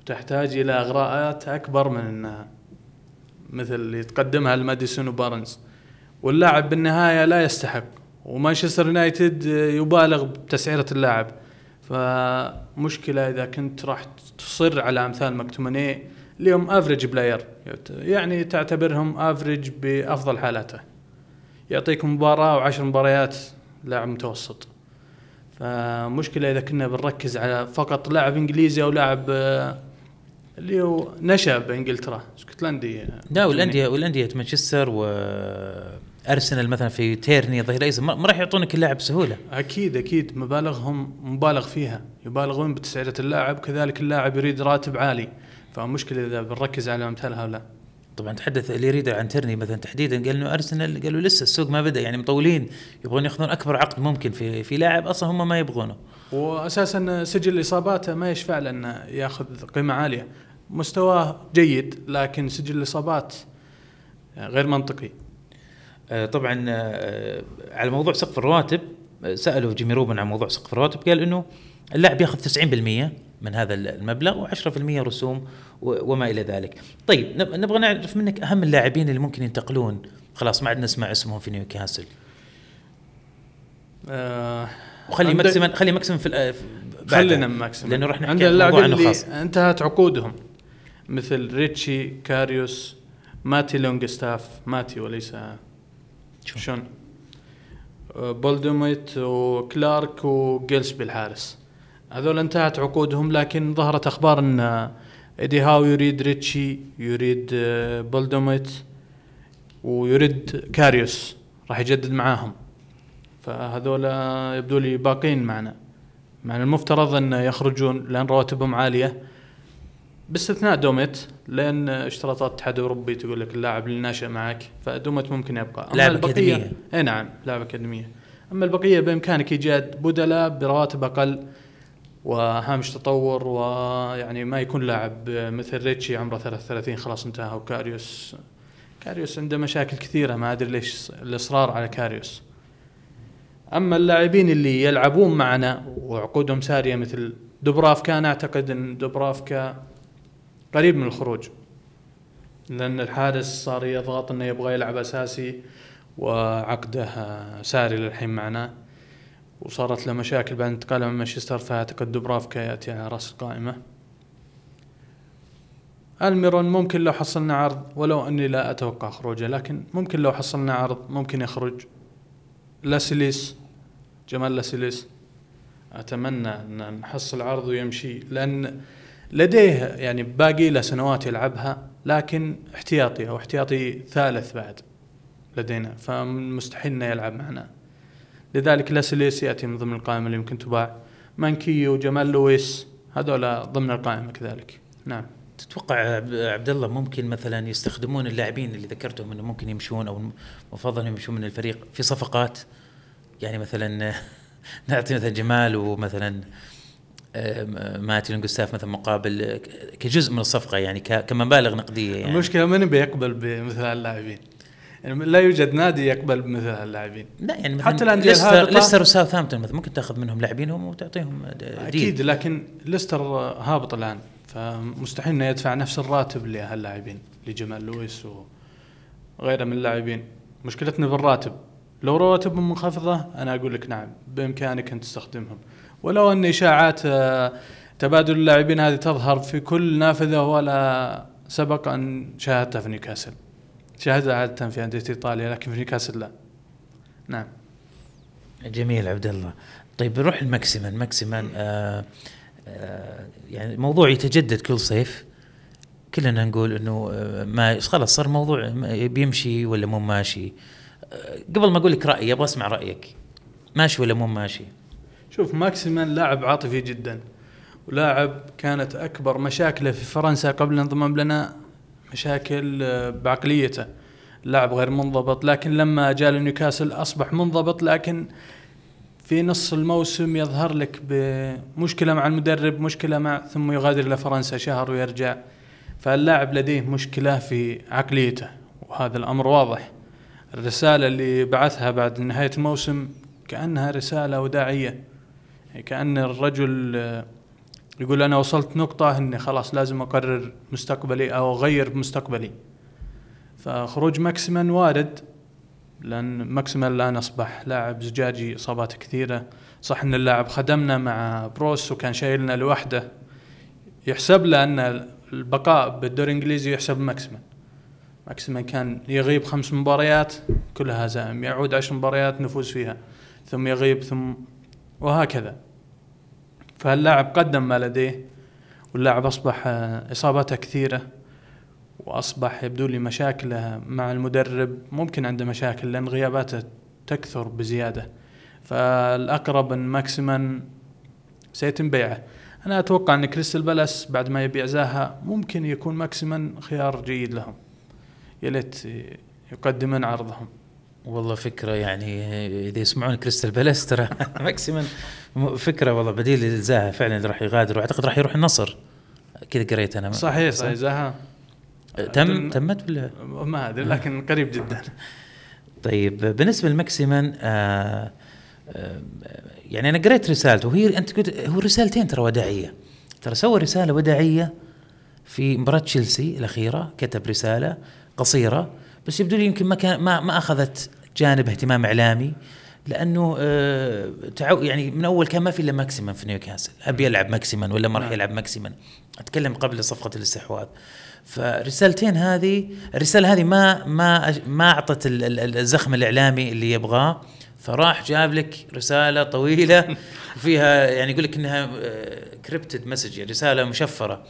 وتحتاج إلى إغراءات أكبر من مثل اللي تقدمها الماديسون وبارنز. واللاعب بالنهاية لا يستحق ومانشستر يونايتد يبالغ بتسعيرة اللاعب. فمشكلة إذا كنت راح تصر على أمثال مكتوماني اليوم average player يعني تعتبرهم average بأفضل حالاته. يعطيك مباراة وعشر مباريات لاعب متوسط. فمشكلة إذا كنا بنركز على فقط لاعب إنجليزي أو لاعب اللي هو نشأ بإنجلترا. اسكتلندي لا والانديه والأندية مانشستر و أرسنال مثلا في تيرني ظهير ايسر ما راح يعطونك اللاعب بسهوله أكيد أكيد. مبالغهم مبالغ فيها. يبالغون بتسعيرة اللاعب. كذلك اللاعب يريد راتب عالي. فمشكلة إذا بنركز على أمثال هؤلاء. طبعا تحدث اللي يريد عن ترني مثلا تحديدا قال إنه أرسنال قالوا لسه السوق ما بدأ. يعني مطولين. يبغون يأخذون أكبر عقد ممكن في في لاعب أصلا هم ما يبغونه. واساسا سجل إصاباته ما يشفع له إنه يأخذ قيمة عالية مستواه جيد لكن سجل الاصابات غير منطقي آه، طبعا آه، على موضوع سقف الرواتب آه، سألوا جيمي روبن عن موضوع سقف الرواتب قال إنه اللاعب يأخذ 90% من هذا المبلغ و10% رسوم وما إلى ذلك. طيب نبغى نعرف منك أهم اللاعبين اللي ممكن ينتقلون خلاص ما عاد نسمع اسمهم في نيوكاسل. آه وخلي ماكسيمن خلي ماكسيمن في خلينا ماكسيمن. لأنه راح نحكي عن موضوع عنه خاص انتهت عقودهم. مثل ريتشي كاريوس ماتي لونجستاف ماتي وليس شون؟ بول دوميت وكلارك وجيلسبي الحارس. هذول انتهت عقودهم لكن ظهرت أخبار إن إيدي هاو يريد ريتشي يريد بول دوميت ويريد كاريوس. راح يجدد معاهم. فهذول يبدو لي باقين معنا. مع المفترض أن يخرجون لأن رواتبهم عالية. باستثناء دوميت لأن اشتراطات الاتحاد الأوروبي تقول لك اللاعب اللي ناشئ معك فدوميت ممكن يبقى. لاعب أكاديمية. اي نعم لاعب أكاديمية. أما البقية بإمكانك إيجاد بدلاء برواتب أقل وهامش تطور ويعني ما يكون لاعب مثل ريتشي عمره 33 خلاص انتهى وكاريوس كاريوس عنده مشاكل كثيرة ما أدري ليش الإصرار على كاريوس. أما اللاعبين اللي يلعبون معنا وعقودهم سارية مثل دوبرافكا أنا أعتقد إن دوبرافكا قريب من الخروج لأن الحارس صار يضغط إنه يبغى يلعب أساسي وعقده ساري للحين معنا وصارت له مشاكل بعد انتقاله من مانشستر فأعتقد دوبرافكا ياتي على رأس القائمة. ألميرون ممكن لو حصلنا عرض ولو أني لا أتوقع خروجه لكن ممكن لو حصلنا عرض ممكن يخرج. لاسيليس جمال لاسيليس أتمنى أن نحصل عرض ويمشي لأن لديه يعني باقي له سنوات يلعبها لكن احتياطي أو احتياطي ثالث بعد لدينا فمستحيل إنه يلعب معنا. لذلك لاسليس يأتي من ضمن القائمة اللي يمكن تباع. مانكيو وجمال لويس هذول ضمن القائمة كذلك. نعم. تتوقع عبد الله ممكن مثلا يستخدمون اللاعبين اللي ذكرتهم إنه ممكن يمشون أو مفضل يمشون من الفريق في صفقات؟ يعني مثلا نعطي مثلا جمال ومثلا آه، ماتي جوستاف مثلا مقابل كجزء من الصفقة يعني كمبالغ نقدية يعني. المشكلة من بيقبل بمثل هاللاعبين يعني لا يوجد نادي يقبل بمثل هاللاعبين لا يعني مثلا حتى الأندية ليستر, ليستر وساوثهامبتون مثلا ممكن تأخذ منهم لاعبينهم وتعطيهم ديل. أكيد لكن ليستر هابط الآن فمستحيل إنه يدفع نفس الراتب لهاللاعبين لجمال لويس وغيره من اللاعبين. مشكلتنا بالراتب. لو رواتبهم منخفضة أنا أقول لك نعم بإمكانك أن تستخدمهم. ولو أن إشاعات آه، تبادل اللاعبين هذه تظهر في كل نافذة ولا سبق أن شاهدتها في نيوكاسل. شاهدها عادة في أندية إيطاليا لكن في نيوكاسل لا. نعم. جميل عبد الله. طيب نروح لماكسيمان ماكسيمان آه آه يعني الموضوع يتجدد كل صيف. كلنا نقول إنه آه، ما خلاص صار موضوع بيمشي ولا مو ماشي. آه قبل ما أقول لك رأيي أبغى أسمع رأيك. ماشي ولا مو ماشي؟ شوف ماكسيمان لاعب عاطفي جدا ولاعب كانت أكبر مشاكله في فرنسا قبل الانضمام لنا مشاكل آه، بعقليته. لاعب غير منضبط لكن لما جاء لنيوكاسل أصبح منضبط لكن في نص الموسم يظهر لك بمشكلة مع المدرب مشكلة مع ثم يغادر إلى فرنسا شهر ويرجع. فاللاعب لديه مشكلة في عقليته وهذا الأمر واضح. الرسالة اللي بعثها بعد نهاية الموسم كأنها رسالة وداعية. يعني كأن الرجل آه، يقول أنا وصلت نقطة إني خلاص لازم أقرر مستقبلي أو أغير مستقبلي. فخروج ماكسيمان وارد لأن ماكسيمان الآن أصبح لاعب زجاجي إصابات كثيرة. صح أن اللاعب خدمنا مع بروس وكان شايلنا لوحده. يحسب له أن البقاء بالدوري الإنجليزي يحسب ماكسيمان. ماكسيمان كان يغيب خمس مباريات كلها هزائم يعود عشر مباريات نفوز فيها ثم يغيب ثم وهكذا. فاللاعب قدم ما لديه واللاعب أصبح إصاباته كثيرة وأصبح يبدو لي مشاكله مع المدرب. ممكن عنده مشاكل لأن غياباته تكثر بزيادة. فالأقرب أن ماكسيمان سيتم بيعه. أنا أتوقع أن كريستال بالاس بعد ما يبيع زاها ممكن يكون ماكسيمان خيار جيد لهم. يا ليت يقدمون عرضهم. والله فكرة يعني إذا يسمعون كريستال بالاس ترى ماكسيمن فكرة والله بديل زاها فعلا راح يغادر واعتقد راح يروح النصر. كذا قريت أنا. صحيح صحيح. زاها تم تمت ولا؟ ما أدري لكن قريب جدا. طيب بالنسبة لماكسيمن آه آه يعني أنا قريت رسالته. وهي أنت قلت هو رسالتين ترى وداعية. ترى سوى رسالة وداعية في مباراة تشيلسي الأخيرة كتب رسالة قصيرة بس يبدو لي يمكن ما كان ما ما أخذت جانب اهتمام إعلامي لأنه آه تعو يعني من أول كان ما في إلا ماكسيمان في نيوكاسل. أبي يلعب ماكسيمان ولا ما راح نعم. يلعب ماكسيمان أتكلم قبل صفقة الاستحواذ. فرسالتين هذه الرسالة هذه ما ما ما أعطت الزخم الإعلامي اللي يبغاه. فراح جاب لك رسالة طويلة فيها يعني يقول لك إنها crypted message يعني رسالة مشفرة.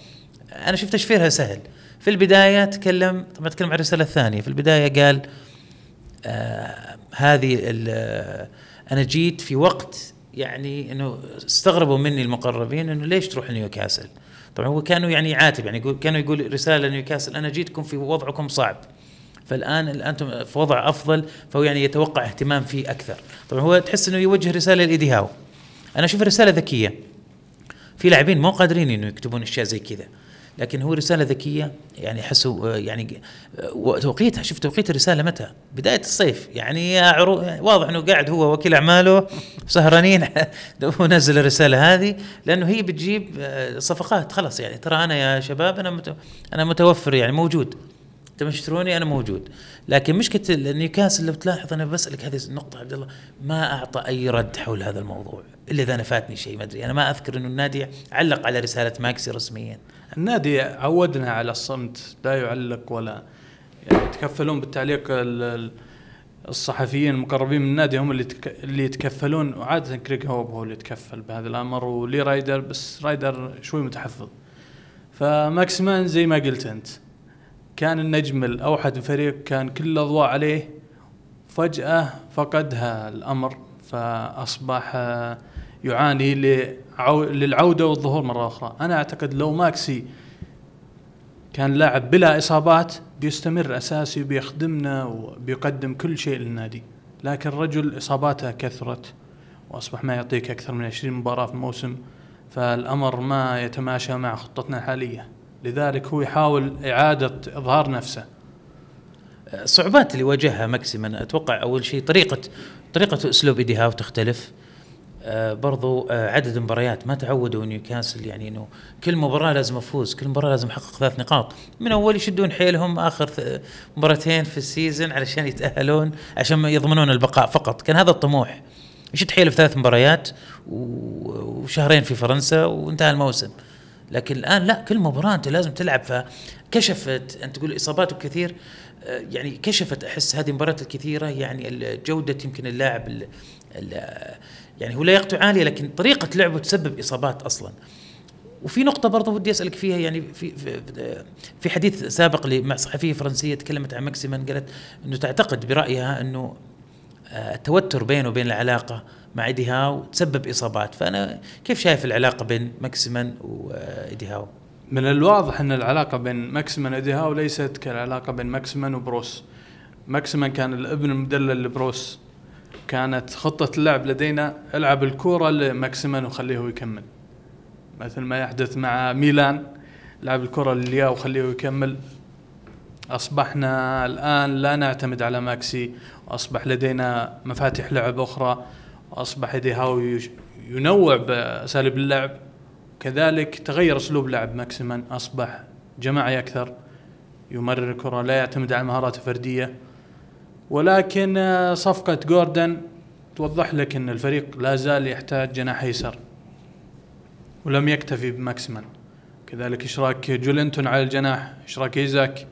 أنا شفت تشفيرها سهل. في البداية تكلم طبعا اتكلم عن الرسالة الثانية. في البداية قال آه هذه أنا جيت في وقت يعني إنه استغربوا مني المقربين إنه ليش تروح نيوكاسل؟ طبعا هو كانوا يعني يعاتب يعني يقول كانوا يقول رسالة لنيوكاسل أنا جيتكم في وضعكم صعب. فالان أنتم في وضع أفضل فهو يعني يتوقع اهتمام فيه أكثر. طبعا هو تحس إنه يوجه رسالة لايدي هاو أنا أشوف رساله ذكية. في لاعبين مو قادرين إنه يكتبون أشياء زي كذا. لكن هو رسالة ذكية يعني احسه يعني توقيتها شوف توقيت الرسالة متى؟ بداية الصيف يعني واضح إنه قاعد هو وكيل أعماله سهرانين ونزل الرسالة هذه لأنه هي بتجيب آه، صفقات خلاص يعني ترى أنا يا شباب أنا أنا متوفر يعني موجود. تبون تشتروني أنا موجود. لكن مشكلة نيوكاسل لو تلاحظ أنا بسألك هذه النقطة عبد الله ما أعطى أي رد حول هذا الموضوع إلا إذا أنا فاتني شيء ما أدري. أنا ما أذكر إنه النادي علق على رسالة ماكسي رسميا. النادي عودنا على الصمت لا يعلق ولا يعني يتكفلون بالتعليق الصحفيين المقربين من النادي هم اللي اللي يتكفلون وعادة كريك هوب هو اللي يتكفل بهذا الأمر ولي رايدر بس رايدر شوي متحفظ. فماكسمان زي ما قلت أنت كان النجم الأوحد الفريق كان كل الأضواء عليه فجأة فقدها الأمر فأصبح يعاني للعودة والظهور مرة أخرى. أنا أعتقد لو ماكسي كان لاعب بلا إصابات بيستمر أساسي وبيخدمنا وبيقدم كل شيء للنادي. لكن الرجل إصاباته كثرت وأصبح ما يعطيك أكثر من 20 مباراة في الموسم فالأمر ما يتماشى مع خطتنا الحالية. لذلك هو يحاول إعادة إظهار نفسه. الصعوبات اللي واجهها ماكسيمان أتوقع أول شيء طريقة طريقة أسلوب ايدي هاو تختلف. برضو آه عدد المباريات ما تعودوا نيوكاسل يعني إنه كل مباراة لازم أفوز كل مباراة لازم أحقق ثلاث نقاط. من أول يشدون حيلهم آخر مباراتين في السيزون علشان يتأهلون عشان يضمنون البقاء فقط. كان هذا الطموح. يشد حيله في ثلاث مباريات وشهرين في فرنسا وانتهى الموسم. لكن الآن لا كل مباراة أنت لازم تلعب. فكشفت أنت تقول اصاباته كثير. آه، يعني كشفت أحس هذه المباريات الكثيرة يعني جوده يمكن اللاعب ال ال يعني هو لياقته عالية لكن طريقة لعبه تسبب إصابات أصلا. وفي نقطة برضه ودي أسألك فيها يعني في في, حديث سابق مع صحفية فرنسية تكلمت عن ماكسيمان قالت إنه تعتقد برأيها إنه آه، التوتر بينه وبين العلاقة مع إيدي هاو تسبب إصابات. فأنا كيف شايف العلاقة بين ماكسيمان وإيدي هاو؟ من الواضح إن العلاقة بين ماكسيمان وإيدي هاو ليست كالعلاقة بين ماكسيمان وبروس. ماكسيمان كان الابن المدلل لبروس. كانت خطة اللعب لدينا ألعب الكورة لماكسيمان وخليه يكمل. مثل ما يحدث مع ميلان لعب الكرة للياو وخليه يكمل. أصبحنا الآن لا نعتمد على ماكسي وأصبح لدينا مفاتيح لعب أخرى وأصبح إيدي هاو ينوع بأساليب اللعب. كذلك تغير أسلوب لعب ماكسيمان أصبح جماعي أكثر يمرر الكرة لا يعتمد على مهاراته الفردية ولكن صفقة جوردن توضح لك أن الفريق لا زال يحتاج جناح أيسر ولم يكتفي بماكسيمان. كذلك إشراك جولينتون على الجناح إشراك إيزاك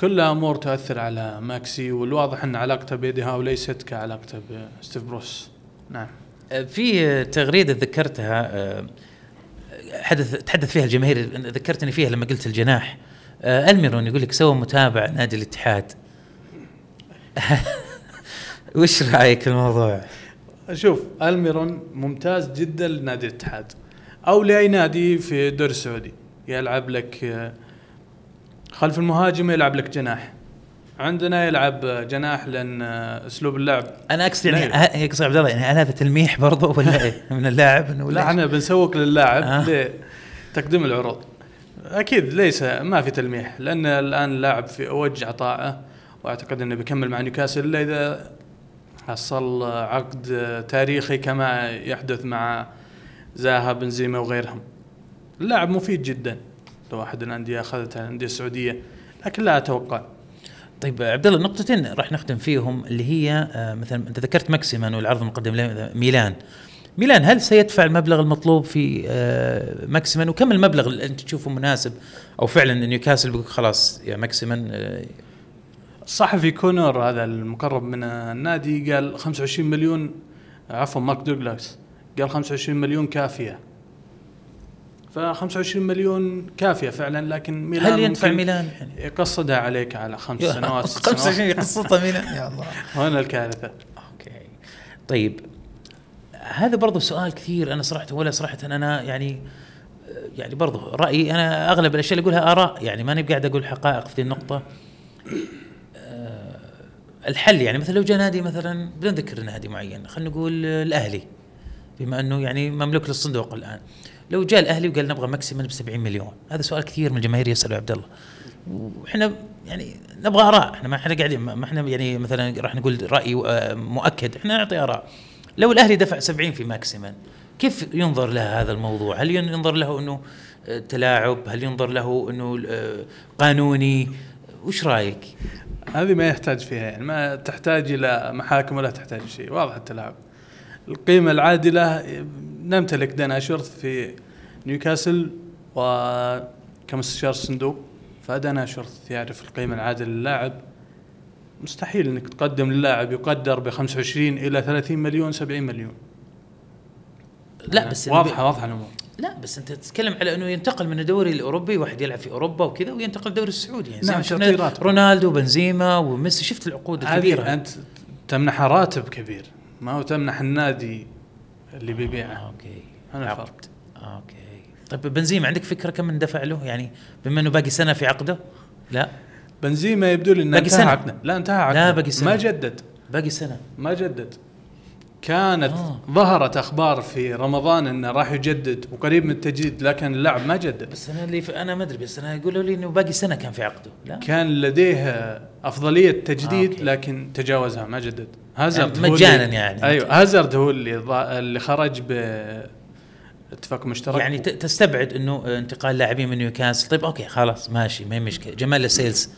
كلها أمور تؤثر على ماكسي والواضح إن علاقته بإيدي هاو ليست كعلاقته بستيف بروس. نعم. أه، في تغريدة ذكرتها أه، حدث تحدث فيها الجماهير ذكرتني فيها لما قلت الجناح. ألميرون يقول لك سوى متابع نادي الاتحاد. وش رأيك الموضوع؟ شوف ألميرون ممتاز جدا لنادي الاتحاد. أو لأي نادي في الدوري السعودي. يلعب لك خلف المهاجم يلعب لك جناح. عندنا يلعب جناح لأن أسلوب اللعب أنا أقصد يعني اقصد عبد الله يعني هذا تلميح برضه ولا إيه؟ من اللاعب انه لا إحنا بنسوق للاعب آه. لتقديم العروض. أكيد ليس ما في تلميح. لأن الآن اللاعب في اوج عطائه وأعتقد إنه بيكمل مع نيوكاسل إلا إذا حصل عقد تاريخي كما يحدث مع زاها بنزيما وغيرهم. اللاعب مفيد جدا لو أحد الأندية اخذتها الأندية السعودية لكن لا أتوقع. طيب عبد الله نقطتين راح نختم فيهم اللي هي آه، مثلا أنت ذكرت ماكسيمان والعرض المقدم ميلان. ميلان هل سيدفع المبلغ المطلوب في آه، ماكسيمان وكم المبلغ اللي أنت تشوفه مناسب؟ أو فعلا نيوكاسل بيقول خلاص يا ماكسيمان الصحفي كونر هذا المقرب من النادي قال 25 مليون عفوا مارك دوغلاس قال 25 مليون كافية. ف 25 مليون كافية فعلا لكن ميلان هل ينفع ميلان؟ يعني؟ يقصدها عليك على خمس سنوات ست 25 يقصدها ميلان. يا الله. هنا الكارثة. أوكي. طيب هذا برضو سؤال كثير أنا صراحة ولا صراحة أنا يعني يعني برضو رأيي أنا أغلب الأشياء اللي أقولها آراء يعني ماني قاعد أقول حقائق في النقطة. الحل يعني مثلا لو جاء نادي مثلا بدون ذكر نادي معين خلينا نقول الأهلي بما إنه يعني مملوك للصندوق الآن لو جاء الأهلي وقال نبغى ماكسيمان ب 70 مليون هذا سؤال كثير من الجماهير يسالوا عبد الله وإحنا يعني نبغى آراء إحنا ما إحنا قاعدين ما إحنا يعني مثلا راح نقول رأي آه، مؤكد إحنا نعطي آراء لو الأهلي دفع 70 في ماكسيمان كيف ينظر له هذا الموضوع؟ هل ينظر له إنه آه، تلاعب؟ هل ينظر له إنه آه، قانوني؟ وش رأيك؟ هذه ما يحتاج فيها يعني ما تحتاج إلى محاكم ولا تحتاج شيء واضح التلاعب. القيمة العادلة نمتلك دان اشورث في نيوكاسل وكمستشار الصندوق فدان اشورث يعرف القيمة العادلة للاعب. مستحيل إنك تقدم للاعب يقدر ب 25 إلى 30 مليون 70 مليون. لا بس واضحه واضحة الأمور. لا بس أنت تتكلم على إنه ينتقل من الدوري الأوروبي واحد يلعب في أوروبا وكذا وينتقل الدوري السعودي. يعني نعم شفنا رونالدو بنزيما وميسي شفت العقود الكبيرة. أنت تمنح راتب كبير ما هو تمنح النادي اللي بيبيعه. okay. هذا الفرق okay. طيب بنزيما عندك فكرة كم اندفع له؟ يعني بما إنه باقي سنة في عقده؟ لا. بنزيما يبدو لي إنه باقي سنة. عقده. لا انتهى عقده. لا باقي سنة. ما جدد. باقي سنة. ما جدد. كانت آه. ظهرت أخبار في رمضان إنه راح يجدد وقريب من التجديد لكن اللاعب ما جدد. بس أنا اللي ف... أنا ما أدري بس أنا يقولوا لي إنه باقي سنة كان في عقده لا؟ كان لديه أفضلية آه، تجديد okay. لكن تجاوزها ما جدد. هازارد يعني مجاناً يعني. أيوه هازارد هو اللي اللي خرج ب اتفاق مشترك. يعني تستبعد إنه انتقال لاعبين من نيوكاسل؟ طيب okay خلاص ماشي ما هي مشكلة. جمال لاسيلز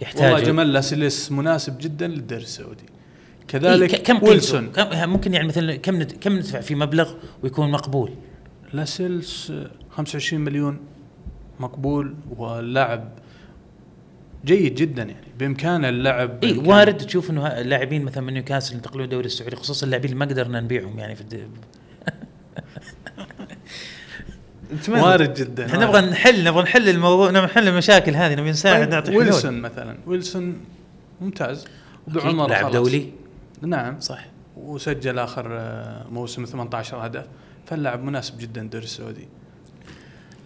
يحتاج والله جمال لاسيليس مناسب جدا للدوري السعودي. كذلك ك- كالوم ويلسون. كم ممكن يعني مثلا كم كم ندفع في مبلغ ويكون مقبول؟ لاسيلز 25 مليون مقبول واللاعب جيد جدا يعني. بامكانه اللعب اي وارد تشوف إنه اللاعبين مثلا من نيوكاسل ينتقلون الدوري السعودي خصوصا اللاعبين اللي ما قدرنا نبيعهم يعني في الد... وارد جدا إحنا نبغى نحل نبغى نحل الموضوع نبغى نحل المشاكل هذه نبي نساعد طيب نعطي حلول. ويلسون مثلا. ويلسون ممتاز. وبعمر لاعب. دولي. نعم. صح وسجل آخر آه، موسم 18 هدف. فاللاعب مناسب جدا الدوري السعودي.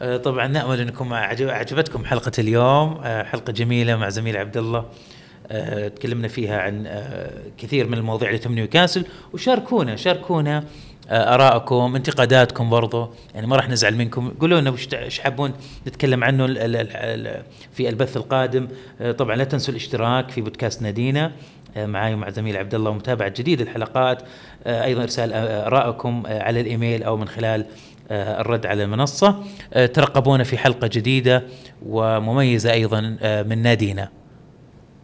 آه، طبعا نأمل أنكم عجب- عجبتكم حلقة اليوم. آه، حلقة جميلة مع زميل عبد الله. تكلمنا فيها عن كثير من المواضيع اللي تهم نيوكاسل وشاركونا شاركونا آرائكم انتقاداتكم برضو. يعني ما راح نزعل منكم. قولوا لنا وش حابون نتكلم عنه ال- ال- ال- في البث القادم. طبعا لا تنسوا الاشتراك في بودكاست نادينا. آه، معاي ومع زميل عبد الله ومتابعه جديد الحلقات. آه، أيضا إرسال ارائكم آه، على الإيميل أو من خلال الرد على المنصة. ترقبونا في حلقة جديدة ومميزة أيضا من نادينا.